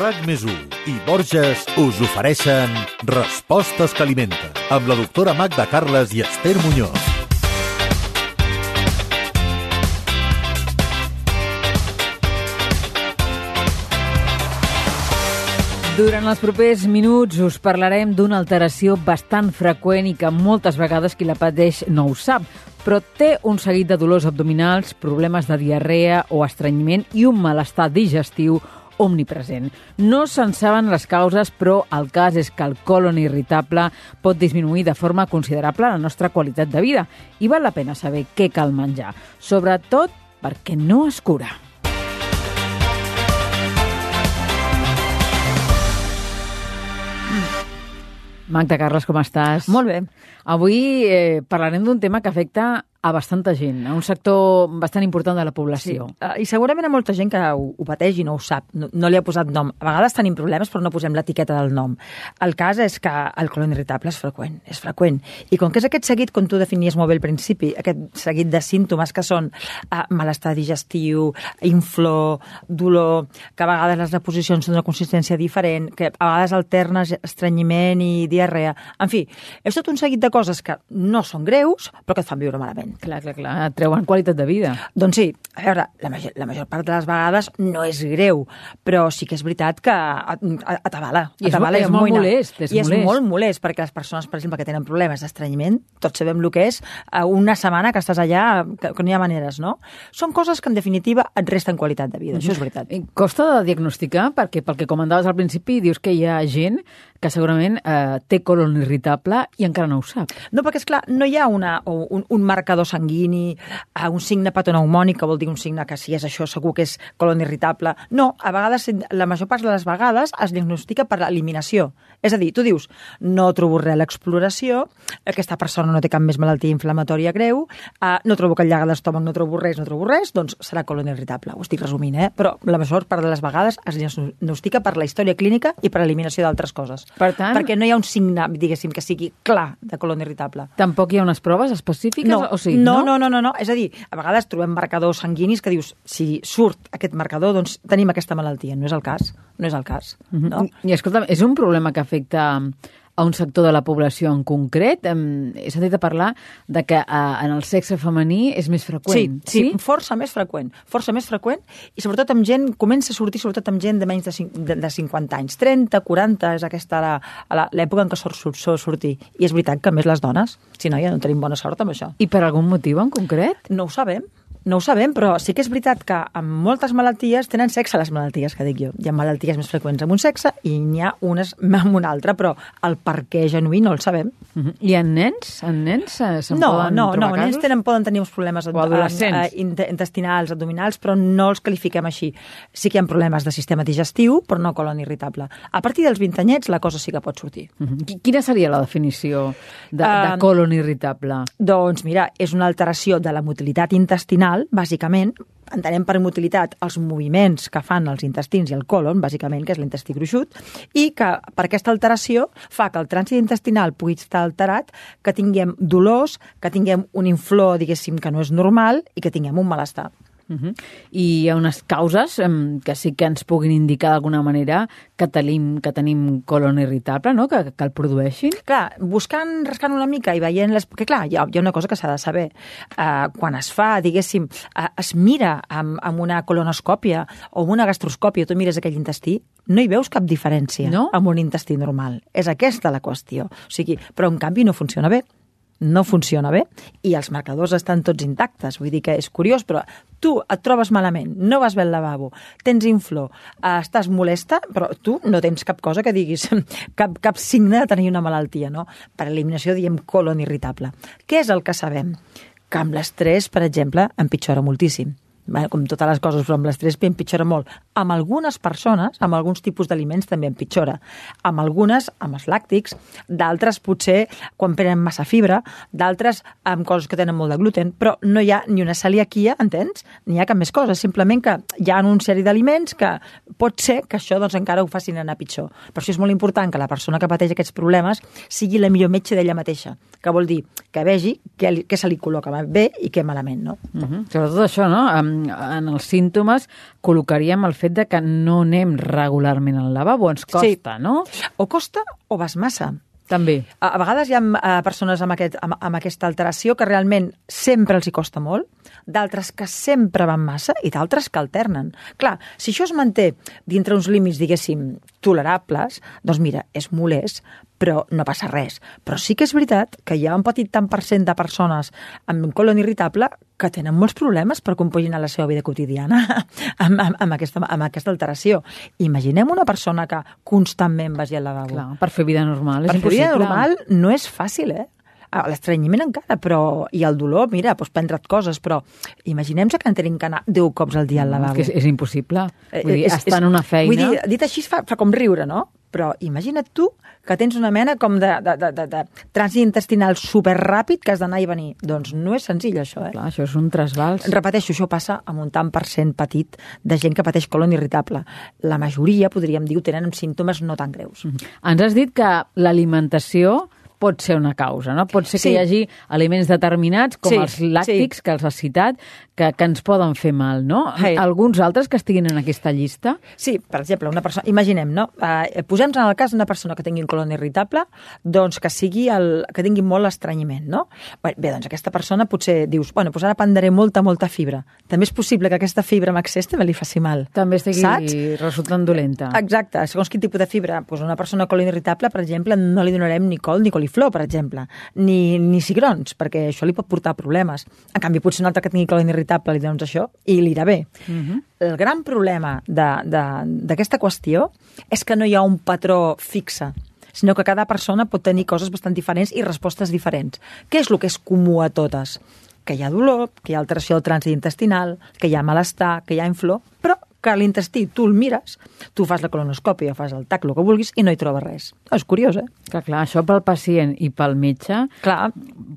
RAC més i Borges us ofereixen Respostes que alimenten amb la doctora Magda Carles i Esther Muñoz. Durant els propers minuts us parlarem d'una alteració bastant freqüent i que moltes vegades qui la pateix no ho sap, però té un seguit de dolors abdominals, problemes de diarrea o estrenyiment i un malestar digestiu omnipresent. No se'n saben les causes, però el cas és que el colon irritable pot disminuir de forma considerable la nostra qualitat de vida i val la pena saber què cal menjar, sobretot perquè no es cura. Magda Carles, com estàs? Molt bé. Avui eh, parlarem d'un tema que afecta a bastanta gent, a un sector bastant important de la població. Sí. Uh, I segurament a molta gent que ho, ho pateix i no ho sap, no, no li ha posat nom. A vegades tenim problemes però no posem l'etiqueta del nom. El cas és que el colon irritable és freqüent, és freqüent. I com que és aquest seguit, com tu definies molt bé al principi, aquest seguit de símptomes que són uh, malestar digestiu, inflor, dolor, que a vegades les reposicions són d'una consistència diferent, que a vegades alternes estrenyiment i diarrea... En fi, és tot un seguit de coses que no són greus, però que et fan viure malament. Clar, clar, clar, et treuen qualitat de vida. Doncs sí, a veure, la major, la major part de les vegades no és greu, però sí que és veritat que atabala. I és, és molt molest. És I és molest. molt molest, perquè les persones, per exemple, que tenen problemes d'estrenyiment, tots sabem el que és, una setmana que estàs allà, que, que no hi ha maneres, no? Són coses que, en definitiva, et resten qualitat de vida, mm -hmm. això és veritat. I costa de diagnosticar, perquè pel que comentaves al principi, dius que hi ha gent que segurament eh, té colon irritable i encara no ho sap. No, perquè, és clar no hi ha una, un, un marcador sanguini, eh, un signe patoneumònic, que vol dir un signe que si és això segur que és colon irritable. No, a vegades, la major part de les vegades es diagnostica per l'eliminació. És a dir, tu dius, no trobo res a l'exploració, aquesta persona no té cap més malaltia inflamatòria greu, eh, no trobo que llaga d'estómac, no trobo res, no trobo res, doncs serà colon irritable. Ho estic resumint, eh? Però la major part de les vegades es diagnostica per la història clínica i per l'eliminació d'altres coses. Per tant... Perquè no hi ha un signe, diguéssim, que sigui clar de colon irritable. Tampoc hi ha unes proves específiques? No, o sigui, no, no, no, no, no. És a dir, a vegades trobem marcadors sanguinis que dius, si surt aquest marcador, doncs tenim aquesta malaltia. No és el cas. No és el cas. -huh. no? I escolta, és un problema que afecta a un sector de la població en concret? He sentit a parlar de que en el sexe femení és més freqüent. Sí, sí, sí, força més freqüent. Força més freqüent i sobretot amb gent, comença a sortir sobretot amb gent de menys de, de, de 50 anys. 30, 40 és aquesta l'època en què sort, sort, sort sortir. I és veritat que més les dones, si no, ja no tenim bona sort amb això. I per algun motiu en concret? No ho sabem. No ho sabem, però sí que és veritat que amb moltes malalties tenen sexe les malalties, que dic jo. Hi ha malalties més freqüents amb un sexe i n'hi ha unes amb un altre, però el per què genuí no el sabem. Uh -huh. I en nens? En nens eh, se'n no, poden no, trobar no, casos? nens tenen, poden tenir uns problemes o adolescents. intestinals, abdominals, però no els qualifiquem així. Sí que hi ha problemes de sistema digestiu, però no colon irritable. A partir dels 20 anyets la cosa sí que pot sortir. Uh -huh. Quina seria la definició de, de colon irritable? Doncs mira, és una alteració de la motilitat intestinal, bàsicament, entenem per motilitat els moviments que fan els intestins i el colon, bàsicament, que és l'intestí gruixut, i que per aquesta alteració fa que el trànsit intestinal pugui estar alterat, que tinguem dolors, que tinguem un inflor, diguéssim, que no és normal i que tinguem un malestar. Uh -huh. I hi ha unes causes que sí que ens puguin indicar d'alguna manera que tenim, que tenim colon irritable, no? que, que el produeixin? Clar, buscant, rascant una mica i veient... Les... Que clar, hi ha, hi ha una cosa que s'ha de saber. Uh, quan es fa, diguéssim, uh, es mira amb, amb una colonoscòpia o amb una gastroscòpia, tu mires aquell intestí, no hi veus cap diferència no? amb un intestí normal. És aquesta la qüestió. O sigui, però en canvi no funciona bé no funciona bé i els marcadors estan tots intactes. Vull dir que és curiós, però tu et trobes malament, no vas bé al lavabo, tens inflor, eh, estàs molesta, però tu no tens cap cosa que diguis, cap, cap signe de tenir una malaltia, no? Per eliminació diem colon irritable. Què és el que sabem? Que amb l'estrès, per exemple, empitjora moltíssim com totes les coses, però amb l'estrès empitjora molt. Amb algunes persones, amb alguns tipus d'aliments també empitjora. Amb algunes, amb els làctics, d'altres potser quan prenen massa fibra, d'altres amb coses que tenen molt de gluten, però no hi ha ni una celiaquia, entens? Ni ha cap més cosa, simplement que hi ha un sèrie d'aliments que pot ser que això doncs, encara ho facin anar pitjor. Per això és molt important que la persona que pateix aquests problemes sigui la millor metge d'ella mateixa, que vol dir que vegi què, què se li col·loca bé i què malament, no? Uh -huh. Sobretot això, no? En, en els símptomes col·locaríem el fet de que no anem regularment al lavabo, ens costa, Sí. no? O costa o vas massa. També. A, a vegades hi ha uh, persones amb, aquest, amb, amb aquesta alteració que realment sempre els hi costa molt, d'altres que sempre van massa i d'altres que alternen. Clar, si això es manté dintre uns límits, diguéssim, tolerables, doncs mira, és molest, però no passa res. Però sí que és veritat que hi ha un petit tant per cent de persones amb colon irritable que tenen molts problemes per compaginar la seva vida quotidiana amb, amb, amb, aquesta, amb aquesta alteració. Imaginem una persona que constantment vagi al lavabo. Clar, per fer vida normal és Per fer vida impossible. normal no és fàcil, eh? L'estrenyiment encara, però... I el dolor, mira, doncs prendre't coses, però imaginem-se que en tenim que anar 10 cops al dia al És lavabo. que és, és impossible. Eh, Vull dir, és- estar és- en una feina... Vull dir, dit així fa, fa com riure, no? Però imagina't tu que tens una mena com de, de, de, de, de trànsit intestinal superràpid que has d'anar i venir. Doncs no és senzill, això, eh? Clar, això és un trasbals. Repeteixo, això passa amb un tant per cent petit de gent que pateix colon irritable. La majoria, podríem dir, ho tenen amb símptomes no tan greus. Ens has dit que l'alimentació pot ser una causa, no? Pot ser que Sí. hi hagi aliments determinats, com Sí, els làctics, que els has citat, que, que ens poden fer mal, no? Sí. Alguns altres que estiguin en aquesta llista? Sí, per exemple, una persona, imaginem, no? Uh, posem en el cas d'una persona que tingui un colon irritable, doncs que sigui el, que tingui molt estrenyiment, no? Bé, bé, doncs aquesta persona potser dius, bueno, doncs ara prendré molta, molta fibra. També és possible que aquesta fibra amb excés també li faci mal. També estigui Saps? resultant dolenta. Exacte, segons quin tipus de fibra. Doncs una persona colon irritable, per exemple, no li donarem ni col ni coliflor, per exemple, ni, ni cigrons, perquè això li pot portar problemes. En canvi, potser un altre que tingui colon irritable li dones això i li irà bé. Uh -huh. El gran problema de- de- d'aquesta qüestió és que no hi ha un patró fixe sinó que cada persona pot tenir coses bastant diferents i respostes diferents. Què és el que és comú a totes? Que hi ha dolor, que hi ha alteració del trànsit intestinal, que hi ha malestar, que hi ha inflor, però que l'intestí tu el mires, tu fas la colonoscòpia, fas el tac, el que vulguis, i no hi trobes res. És curiós, eh? Que clar, això pel pacient i pel metge Clar,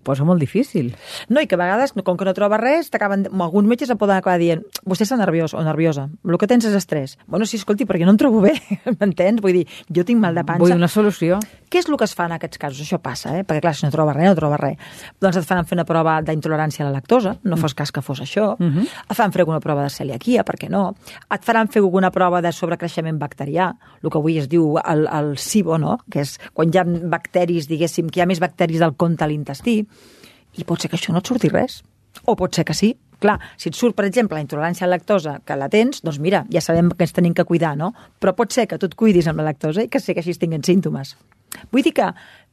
posa molt difícil. no, i que a vegades, com que no troba res, t'acaben... Alguns metges et poden acabar dient vostè està nerviós o nerviosa, el que tens és estrès. Bueno, sí, escolti, perquè no em trobo bé, m'entens? Vull dir, jo tinc mal de panxa. Vull una solució. Què és el que es fa en aquests casos? Això passa, eh? Perquè, clar, si no troba res, no troba res. Doncs et fan fer una prova d'intolerància a la lactosa, no fos cas que fos això. Uh -huh. Et fan fer alguna prova de celiaquia, per què no? Et faran fer alguna prova de sobrecreixement bacterià, el que avui es diu el, el SIBO, no? Que és quan hi ha bacteris, diguéssim, que hi ha més bacteris del compte a l'intestí, i pot ser que això no et surti res. O pot ser que sí. Clar, si et surt, per exemple, la intolerància a la lactosa, que la tens, doncs mira, ja sabem que ens tenim que cuidar, no? Però pot ser que tu et cuidis amb la lactosa i que així tinguin símptomes. Vull dir que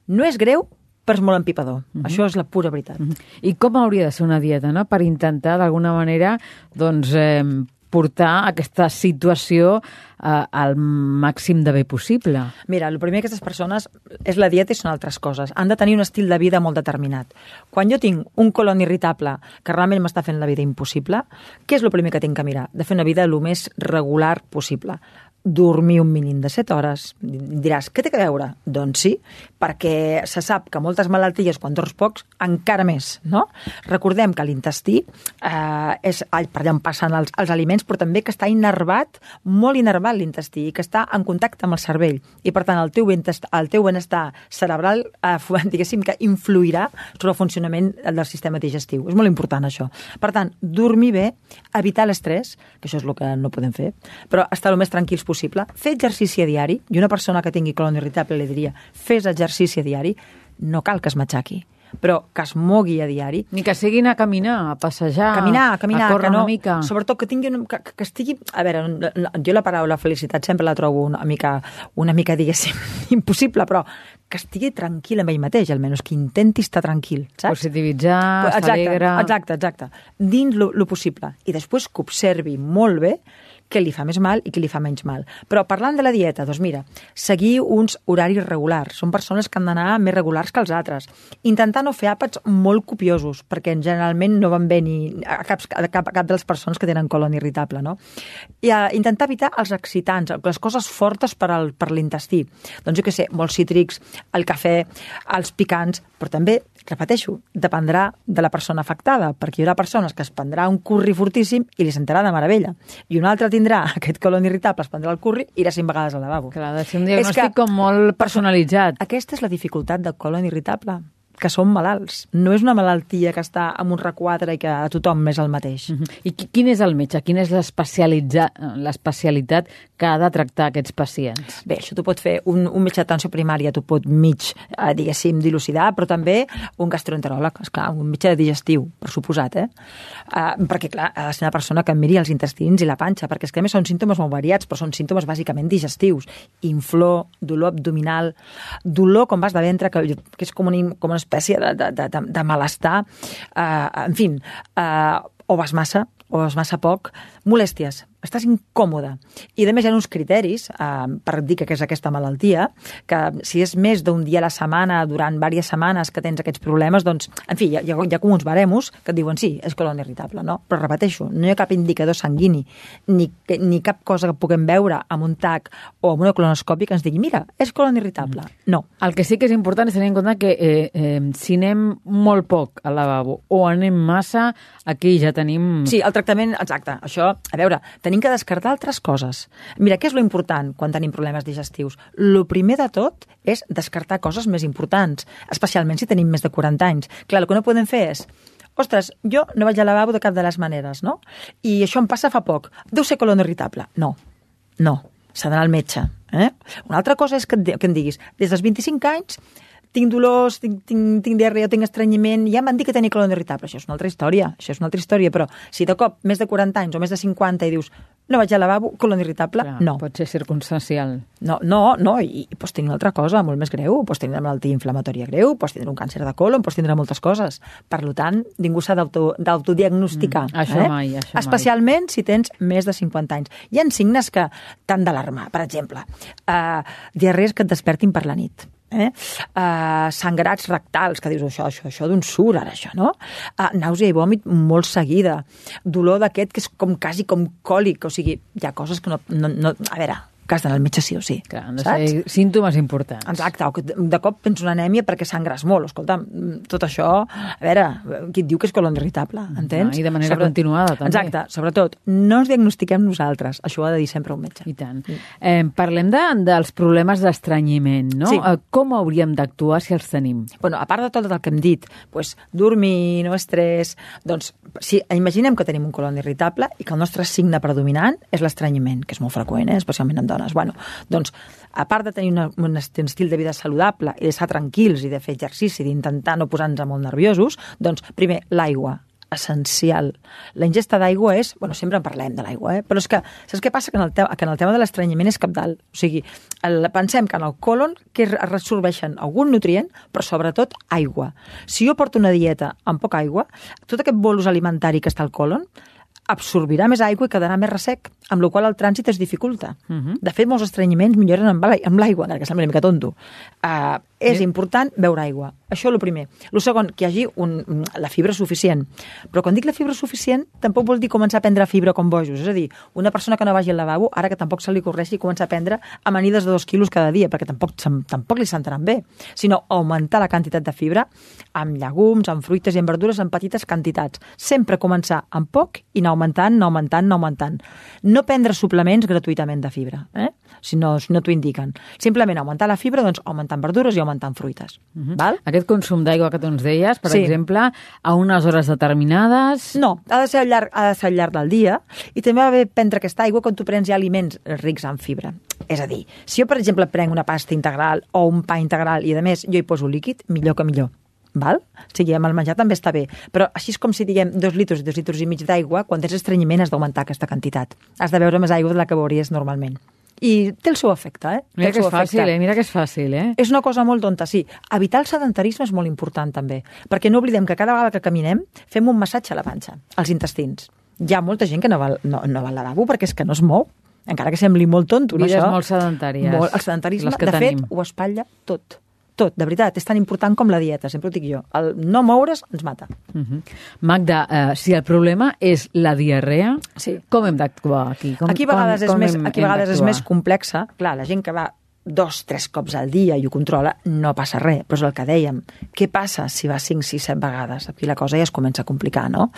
no és greu, però és molt empipador. Uh -huh. Això és la pura veritat. Uh -huh. I com hauria de ser una dieta, no?, per intentar, d'alguna manera, doncs, eh, portar aquesta situació eh, al màxim de bé possible. Mira, el primer que aquestes persones és la dieta i són altres coses. Han de tenir un estil de vida molt determinat. Quan jo tinc un colon irritable que realment m'està fent la vida impossible, què és el primer que tinc que mirar? De fer una vida el més regular possible dormir un mínim de 7 hores. Diràs, què té a veure? Doncs sí, perquè se sap que moltes malalties, quan dors pocs, encara més, no? Recordem que l'intestí eh, és per allà on passen els, els aliments, però també que està innervat, molt innervat l'intestí, i que està en contacte amb el cervell. I, per tant, el teu, benestar, el teu benestar cerebral, eh, diguéssim, que influirà sobre el funcionament del sistema digestiu. És molt important, això. Per tant, dormir bé, evitar l'estrès, que això és el que no podem fer, però estar el més tranquils possible, fer exercici a diari, i una persona que tingui colon irritable li diria, fes exercici a diari, no cal que es matxaqui, però que es mogui a diari, Ni que siguin a caminar, a passejar, caminar, caminar, a córrer que no, una mica. sobretot que tingui una, que, que estigui, a veure, jo la paraula felicitat sempre la trobo una mica, una mica diguéssim, impossible, però que estigui tranquil amb ell mateix, almenys que intenti estar tranquil, saps? Positivitzar, estar exacte, alegre... Exacte, exacte. Dins lo, lo possible. I després que observi molt bé què li fa més mal i què li fa menys mal. Però parlant de la dieta, doncs mira, seguir uns horaris regulars. Són persones que han d'anar més regulars que els altres. Intentar no fer àpats molt copiosos, perquè generalment no van bé ni a cap, a cap, a cap de les persones que tenen colon irritable, no? I uh, intentar evitar els excitants, les coses fortes per al, per l'intestí. Doncs jo què sé, molts cítrics, el cafè, els picants, però també repeteixo, dependrà de la persona afectada, perquè hi haurà persones que es prendrà un curri fortíssim i li sentarà de meravella, i una altra tindrà aquest colon irritable, es prendrà el curri i irà cinc vegades al lavabo. Clar, ha de ser un És diagnòstic que- com molt personalitzat. Aquesta és la dificultat del colon irritable que són malalts. No és una malaltia que està en un requadre i que a tothom és el mateix. Uh -huh. I qui- quin és el metge? Quina és l'especialitat que ha de tractar aquests pacients? Bé, això t'ho pot fer un, un metge d'atenció primària, t'ho pot mig, eh, diguéssim, dilucidar, però també un gastroenteròleg, esclar, un metge digestiu, per suposat, eh? Uh, perquè, clar, ha de ser una persona que miri els intestins i la panxa, perquè és que a més són símptomes molt variats, però són símptomes bàsicament digestius. Inflor, dolor abdominal, dolor com vas de ventre, que, que és com una, com una espècie de, de, de, de, malestar, uh, en fi, uh, o vas massa, o vas massa poc, molèsties, estàs incòmode. I a més hi ha uns criteris eh, per dir que és aquesta malaltia, que si és més d'un dia a la setmana, durant diverses setmanes que tens aquests problemes, doncs, en fi, hi ha, hi ha, com uns baremos que et diuen sí, és colon irritable, no? Però repeteixo, no hi ha cap indicador sanguini, ni, ni cap cosa que puguem veure amb un TAC o amb una colonoscòpia que ens digui, mira, és colon irritable. No. El que sí que és important és tenir en compte que eh, eh, si anem molt poc al lavabo o anem massa, aquí ja tenim... Sí, el tractament, exacte. Això, a veure, tenim que descartar altres coses. Mira, què és lo important quan tenim problemes digestius? Lo primer de tot és descartar coses més importants, especialment si tenim més de 40 anys. Clar, el que no podem fer és ostres, jo no vaig al lavabo de cap de les maneres, no? I això em passa fa poc. Deu ser colon irritable. No, no. S'ha d'anar al metge. Eh? Una altra cosa és que, que em diguis, des dels 25 anys tinc dolors, tinc, tinc, tinc diarrea, tinc estrenyiment, ja em van dir que tenia colon irritable. Això és una altra història, això és una altra història, però si de cop més de 40 anys o més de 50 i dius no vaig al lavabo, colon irritable, Clar, no. Pot ser circumstancial. No, no, no, i, i pots tenir una altra cosa molt més greu, pots tenir una malaltia inflamatòria greu, pots tindre un càncer de colon, pots tindre moltes coses. Per tant, ningú s'ha d'auto- d'autodiagnosticar. Mm, això eh? mai, això mai. Especialment si tens més de 50 anys. Hi ha signes que t'han d'alarmar, per exemple, uh, diarrees que et despertin per la nit. Eh? Uh, sangrats rectals, que dius això, això, això d'on surt ara, això, no? Uh, nàusea i vòmit molt seguida. Dolor d'aquest que és com quasi com còlic, o sigui, hi ha coses que no... no, no a veure, que has d'anar al metge sí o sí. Clar, han de saps? ser símptomes importants. Exacte, o que de cop tens una anèmia perquè sangres molt. Escolta, tot això, a veure, qui et diu que és colon irritable, entens? Ah, i de manera continuada, també. Exacte, sobretot, no ens diagnostiquem nosaltres, això ho ha de dir sempre un metge. I tant. Eh, parlem de, dels problemes d'estrenyiment, no? Sí. Eh, com hauríem d'actuar si els tenim? Bueno, a part de tot el que hem dit, pues, dormir, no estrès, doncs, si imaginem que tenim un colon irritable i que el nostre signe predominant és l'estrenyiment, que és molt freqüent, eh? especialment en dones. Bueno, doncs, a part de tenir una, un estil de vida saludable i d'estar tranquils i de fer exercici, d'intentar no posar-nos molt nerviosos, doncs, primer, l'aigua essencial. La ingesta d'aigua és... Bueno, sempre en parlem de l'aigua, eh? però és que saps què passa? Que en el, te que en el tema de l'estrenyiment és capdalt. O sigui, el, pensem que en el colon que es resorbeixen algun nutrient, però sobretot aigua. Si jo porto una dieta amb poca aigua, tot aquest bolus alimentari que està al colon absorbirà més aigua i quedarà més ressec, amb la qual el trànsit es dificulta. Uh -huh. De fet, molts estrenyiments milloren amb l'ai- amb l'aigua, encara que sembla una mica tonto. Uh, és Sí. important beure aigua. Això és el primer. El segon, que hi hagi un, la fibra suficient. Però quan dic la fibra suficient, tampoc vol dir començar a prendre fibra com bojos. És a dir, una persona que no vagi al lavabo, ara que tampoc se li correixi començar a prendre amanides de dos quilos cada dia, perquè tampoc, tampoc li sentaran bé, sinó augmentar la quantitat de fibra amb llegums, amb fruites i amb verdures en petites quantitats. Sempre començar amb poc i anar augmentant, anar augmentant, anar augmentant. No prendre suplements gratuïtament de fibra, eh? si no, si no t'ho indiquen. Simplement augmentar la fibra, doncs augmentant verdures i augmentant fruites. Uh -huh. Val? Aquest consum d'aigua que tu ens deies, per Sí. exemple, a unes hores determinades... No, ha de ser al llarg, ha de ser al llarg del dia i també va bé prendre aquesta aigua quan tu prens ja aliments rics en fibra. És a dir, si jo, per exemple, prenc una pasta integral o un pa integral i, a més, jo hi poso líquid, millor que millor. Val? O sigui, amb el menjar també està bé. Però així és com si diguem dos litres, dos litres i mig d'aigua, quan tens estrenyiment has d'augmentar aquesta quantitat. Has de beure més aigua de la que veuries normalment. I té el seu efecte, eh? Mira que és efecte. fàcil, eh? Mira que és fàcil, eh? És una cosa molt tonta, sí. Evitar el sedentarisme és molt important, també. Perquè no oblidem que cada vegada que caminem fem un massatge a la panxa, als intestins. Hi ha molta gent que no va, no, no va al lavabo perquè és que no es mou. Encara que sembli molt tonto, no, Vides això? molt sedentàries, Molt, el sedentarisme, de tenim. fet, ho espatlla tot. Tot, de veritat, és tan important com la dieta, sempre ho dic jo. El no moure's ens mata. Uh -huh. Magda, eh, si el problema és la diarrea, Sí. com hem d'actuar aquí? Com, aquí a vegades, com, és, com més, hem- aquí a vegades és més complexa. Clar, la gent que va dos, tres cops al dia i ho controla, no passa res. Però és el que dèiem. Què passa si va 5, 6, 7 vegades? Aquí la cosa ja es comença a complicar, no?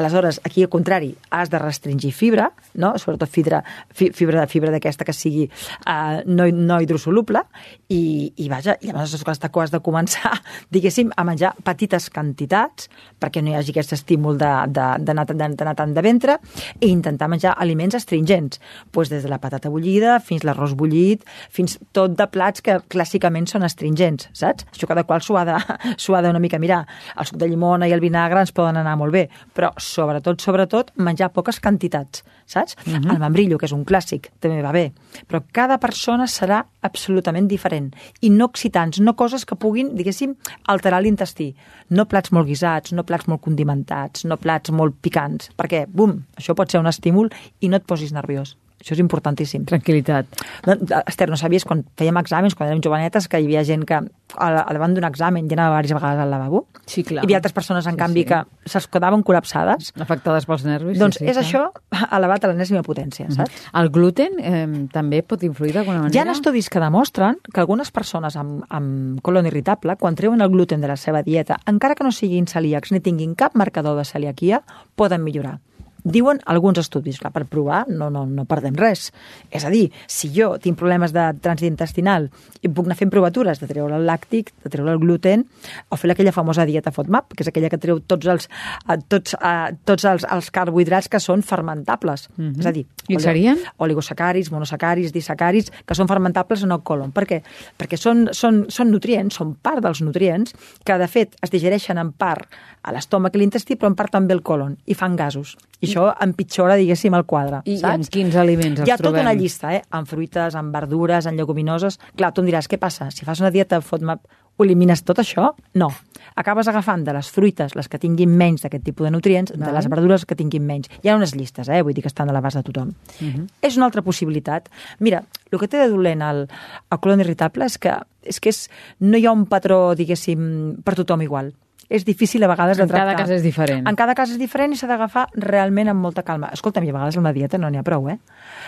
Aleshores, aquí al contrari, has de restringir fibra, no? sobretot fibra, fi- fibra, fibra d'aquesta que sigui uh, no, no hidrosoluble, i, i vaja, i llavors has de, has de començar, diguéssim, a menjar petites quantitats, perquè no hi hagi aquest estímul d'anar tant de ventre, i intentar menjar aliments astringents, pues des de la patata bullida fins l'arròs bullit, fins tot de plats que clàssicament són astringents, saps? Això cada qual s'ho ha, de, ha de una mica mirar. El suc de llimona i el vinagre ens poden anar molt bé, però sobretot, sobretot, menjar poques quantitats, saps? Uh -huh. El membrillo, que és un clàssic, també va bé, però cada persona serà absolutament diferent i no excitants, no coses que puguin, diguéssim, alterar l'intestí. No plats molt guisats, no plats molt condimentats, no plats molt picants, perquè, bum, això pot ser un estímul i no et posis nerviós. Això és importantíssim. Tranquil·litat. No, Esther, no sabies quan fèiem exàmens, quan érem jovenetes, que hi havia gent que al, al davant d'un examen ja anava diverses vegades al lavabo? Sí, clar. Hi havia altres persones, en Sí, canvi, sí. que se'ls quedaven col·lapsades. Afectades pels nervis. doncs sí, sí, és clar. això elevat a l'enèsima potència, saps? El gluten eh, també pot influir d'alguna manera? Hi ha estudis que demostren que algunes persones amb, amb colon irritable, quan treuen el gluten de la seva dieta, encara que no siguin celíacs ni tinguin cap marcador de celiaquia, poden millorar. Diuen alguns estudis, clar, per provar no, no, no perdem res. És a dir, si jo tinc problemes de trànsit intestinal i puc anar fent provatures de treure el làctic, de treure el gluten, o fer aquella famosa dieta FODMAP, que és aquella que treu tots els, eh, tots, eh, tots els, els carbohidrats que són fermentables. Mhm. És a dir, I serien? oligosacàrids, monosacàrids, disacàrids, que són fermentables en el colon. Per què? Perquè són, són, són nutrients, són part dels nutrients, que de fet es digereixen en part a l'estómac i l'intestí, però en part també al colon, i fan gasos. I això empitjora, diguéssim, el quadre. I, I saps? en quins aliments els Hi ha tota una llista, eh? En fruites, en verdures, en lleguminosos... Clar, tu em diràs, què passa? Si fas una dieta FODMAP, ho elimines tot això? No. Acabes agafant de les fruites les que tinguin menys d'aquest tipus de nutrients, Val. de les verdures que tinguin menys. Hi ha unes llistes, eh? Vull dir que estan a l'abast de tothom. Mhm. És una altra possibilitat. Mira, el que té de dolent el, el colon irritable és que, és que és, no hi ha un patró, diguéssim, per tothom igual. És difícil a vegades de En cada tractar. cas és diferent. En cada cas és diferent i s'ha d'agafar realment amb molta calma. Escolta'm, i a vegades amb la dieta no n'hi ha prou, eh?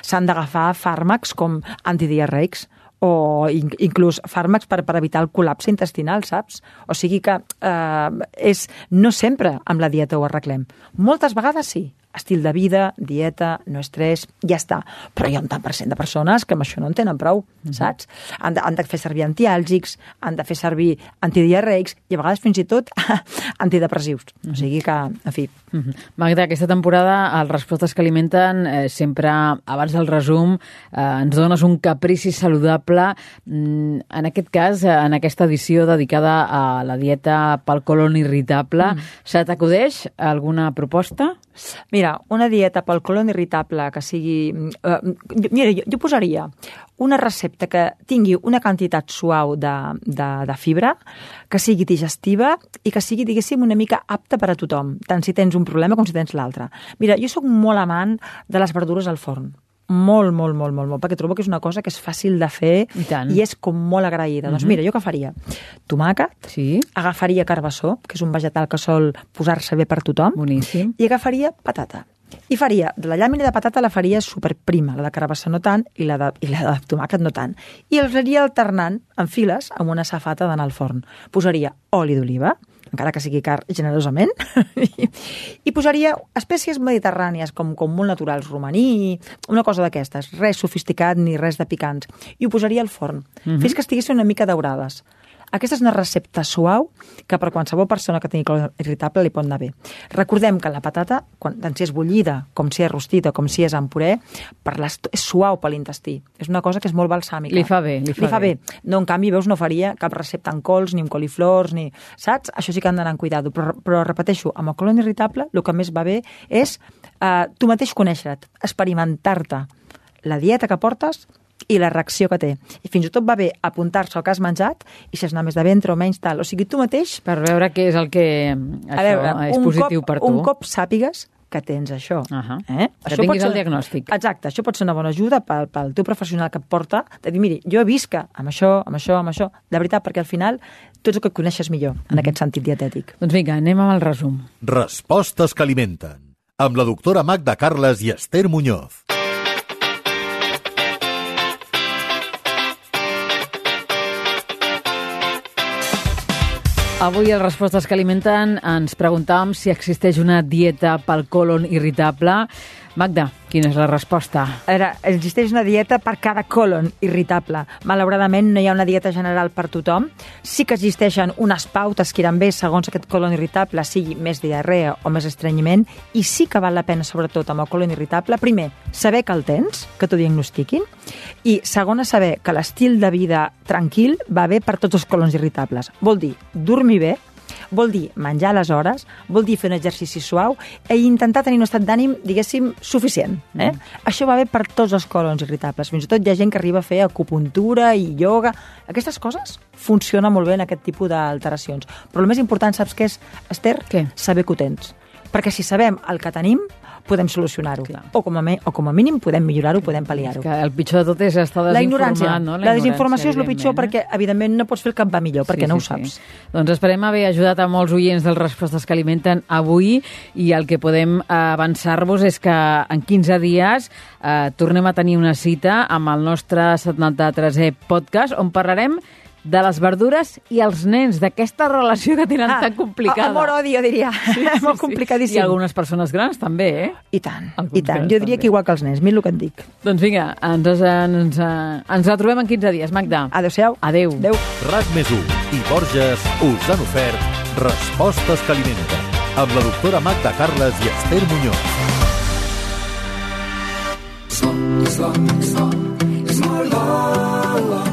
S'han d'agafar fàrmacs com antidiarreics o in inclús fàrmacs per, per evitar el col·lapse intestinal, saps? O sigui que eh, és, no sempre amb la dieta ho arreglem. Moltes vegades sí, estil de vida, dieta, no estrès, ja està. Però hi ha un tant per cent de persones que amb això no en tenen prou, saps? Han de, han de fer servir antiàlgics, han de fer servir antidiarreics i a vegades fins i tot antidepressius. O sigui que, en fi, Mhm. Magda, aquesta temporada, als Respostes que alimenten, eh, sempre, abans del resum, eh, ens dones un caprici saludable. Mm, en aquest cas, eh, en aquesta edició dedicada a la dieta pel colon irritable, mm. se t'acudeix alguna proposta? Mira, una dieta pel colon irritable que sigui... Uh, mira, jo, jo posaria una recepta que tingui una quantitat suau de, de, de fibra, que sigui digestiva i que sigui, diguéssim, una mica apta per a tothom, tant si tens un problema com si tens l'altre. Mira, jo sóc molt amant de les verdures al forn. Molt, molt, molt, molt, molt, perquè trobo que és una cosa que és fàcil de fer I tant. i és com molt agraïda. Doncs mira, jo què faria? Tomàquet, Sí, agafaria carbassó, que és un vegetal que sol posar-se bé per tothom, boníssim. i agafaria patata. I faria, la llàmina de patata la faria superprima, la de carabassó no tant i la de, i la de tomàquet no tant. I els aniria alternant en files amb una safata d'anar al forn. Posaria oli d'oliva, encara que sigui car generosament, i, i posaria espècies mediterrànies com, com molt naturals, romaní, una cosa d'aquestes, res sofisticat ni res de picants. I ho posaria al forn, fins que estiguessin una mica daurades. Aquesta és una recepta suau que per qualsevol persona que tingui colon irritable li pot anar bé. Recordem que la patata, quan, tant si és bullida, com si és rostida, com si és en puré, per l'est- és suau per l'intestí. És una cosa que és molt balsàmica. Li fa bé, li fa li fa bé. bé. No, en canvi, veus, no faria cap recepta en cols, ni amb coliflors, ni... Saps? Això sí que han d'anar amb cuidado. Però, però repeteixo, amb el colon irritable, el que més va bé és eh, tu mateix conèixer-te, experimentar-te la dieta que portes i la reacció que té. I fins i tot va bé apuntar-se al que has menjat i si has anat més de ventre o menys tal. O sigui, tu mateix, Per veure què és el que això a veure, és un positiu cop, per tu. un cop sàpigues que tens això. Ahà. Eh? Que això tinguis pot ser- el diagnòstic. Exacte, això pot ser una bona ajuda pel, pel teu professional que et porta, de dir, miri, jo he vist que amb això, amb això, amb això, de veritat, perquè al final tu ets el que et coneixes millor en aquest sentit dietètic. Doncs vinga, anem amb el resum. Respostes que alimenten. Amb la doctora Magda Carles i Esther Muñoz. Avui a les respostes que alimenten ens preguntàvem si existeix una dieta pel colon irritable. Magda, quina és la resposta? Era, existeix una dieta per cada colon irritable. Malauradament no hi ha una dieta general per tothom. Sí que existeixen unes pautes que iran bé segons aquest colon irritable, sigui més diarrea o més estrenyiment, i sí que val la pena, sobretot amb el colon irritable, primer, saber que el tens, que t'ho diagnostiquin, i segona, saber que l'estil de vida tranquil va bé per tots els colons irritables. Vol dir dormir bé, vol dir menjar a les hores, vol dir fer un exercici suau i intentar tenir un estat d'ànim, diguéssim, suficient. Eh? Mm. Això va bé per tots els colons irritables. Fins i tot hi ha gent que arriba a fer acupuntura i ioga. Aquestes coses funcionen molt bé en aquest tipus d'alteracions. Però el més important, saps què és, Esther? Què? Saber que ho tens. Perquè si sabem el que tenim, podem solucionar-ho. O, com a me- o com a mínim podem millorar-ho, podem pal·liar-ho. El pitjor de tot és estar La desinformat, ignorància. no? La, desinformació és el pitjor eh? perquè, evidentment, no pots fer el que va millor, perquè no ho saps. Doncs esperem haver ajudat a molts oients dels respostes que alimenten avui i el que podem eh, avançar-vos és que en 15 dies eh, tornem a tenir una cita amb el nostre 73è podcast on parlarem de les verdures i els nens, d'aquesta relació que tenen tan complicada. Ah, Amor-odi, jo diria. Sí, sí, Molt complicadíssim. I algunes persones grans també, eh? I tant, Alguns i tant. Jo diria també. que igual que els nens, mira el que et dic. Doncs vinga, ens, ens, eh, ens la trobem en 15 dies, Magda. Adéu-siau. Adéu. Adéu. RAC més 1 i Borges us han ofert Respostes que alimenten amb la doctora Magda Carles i Esther Muñoz.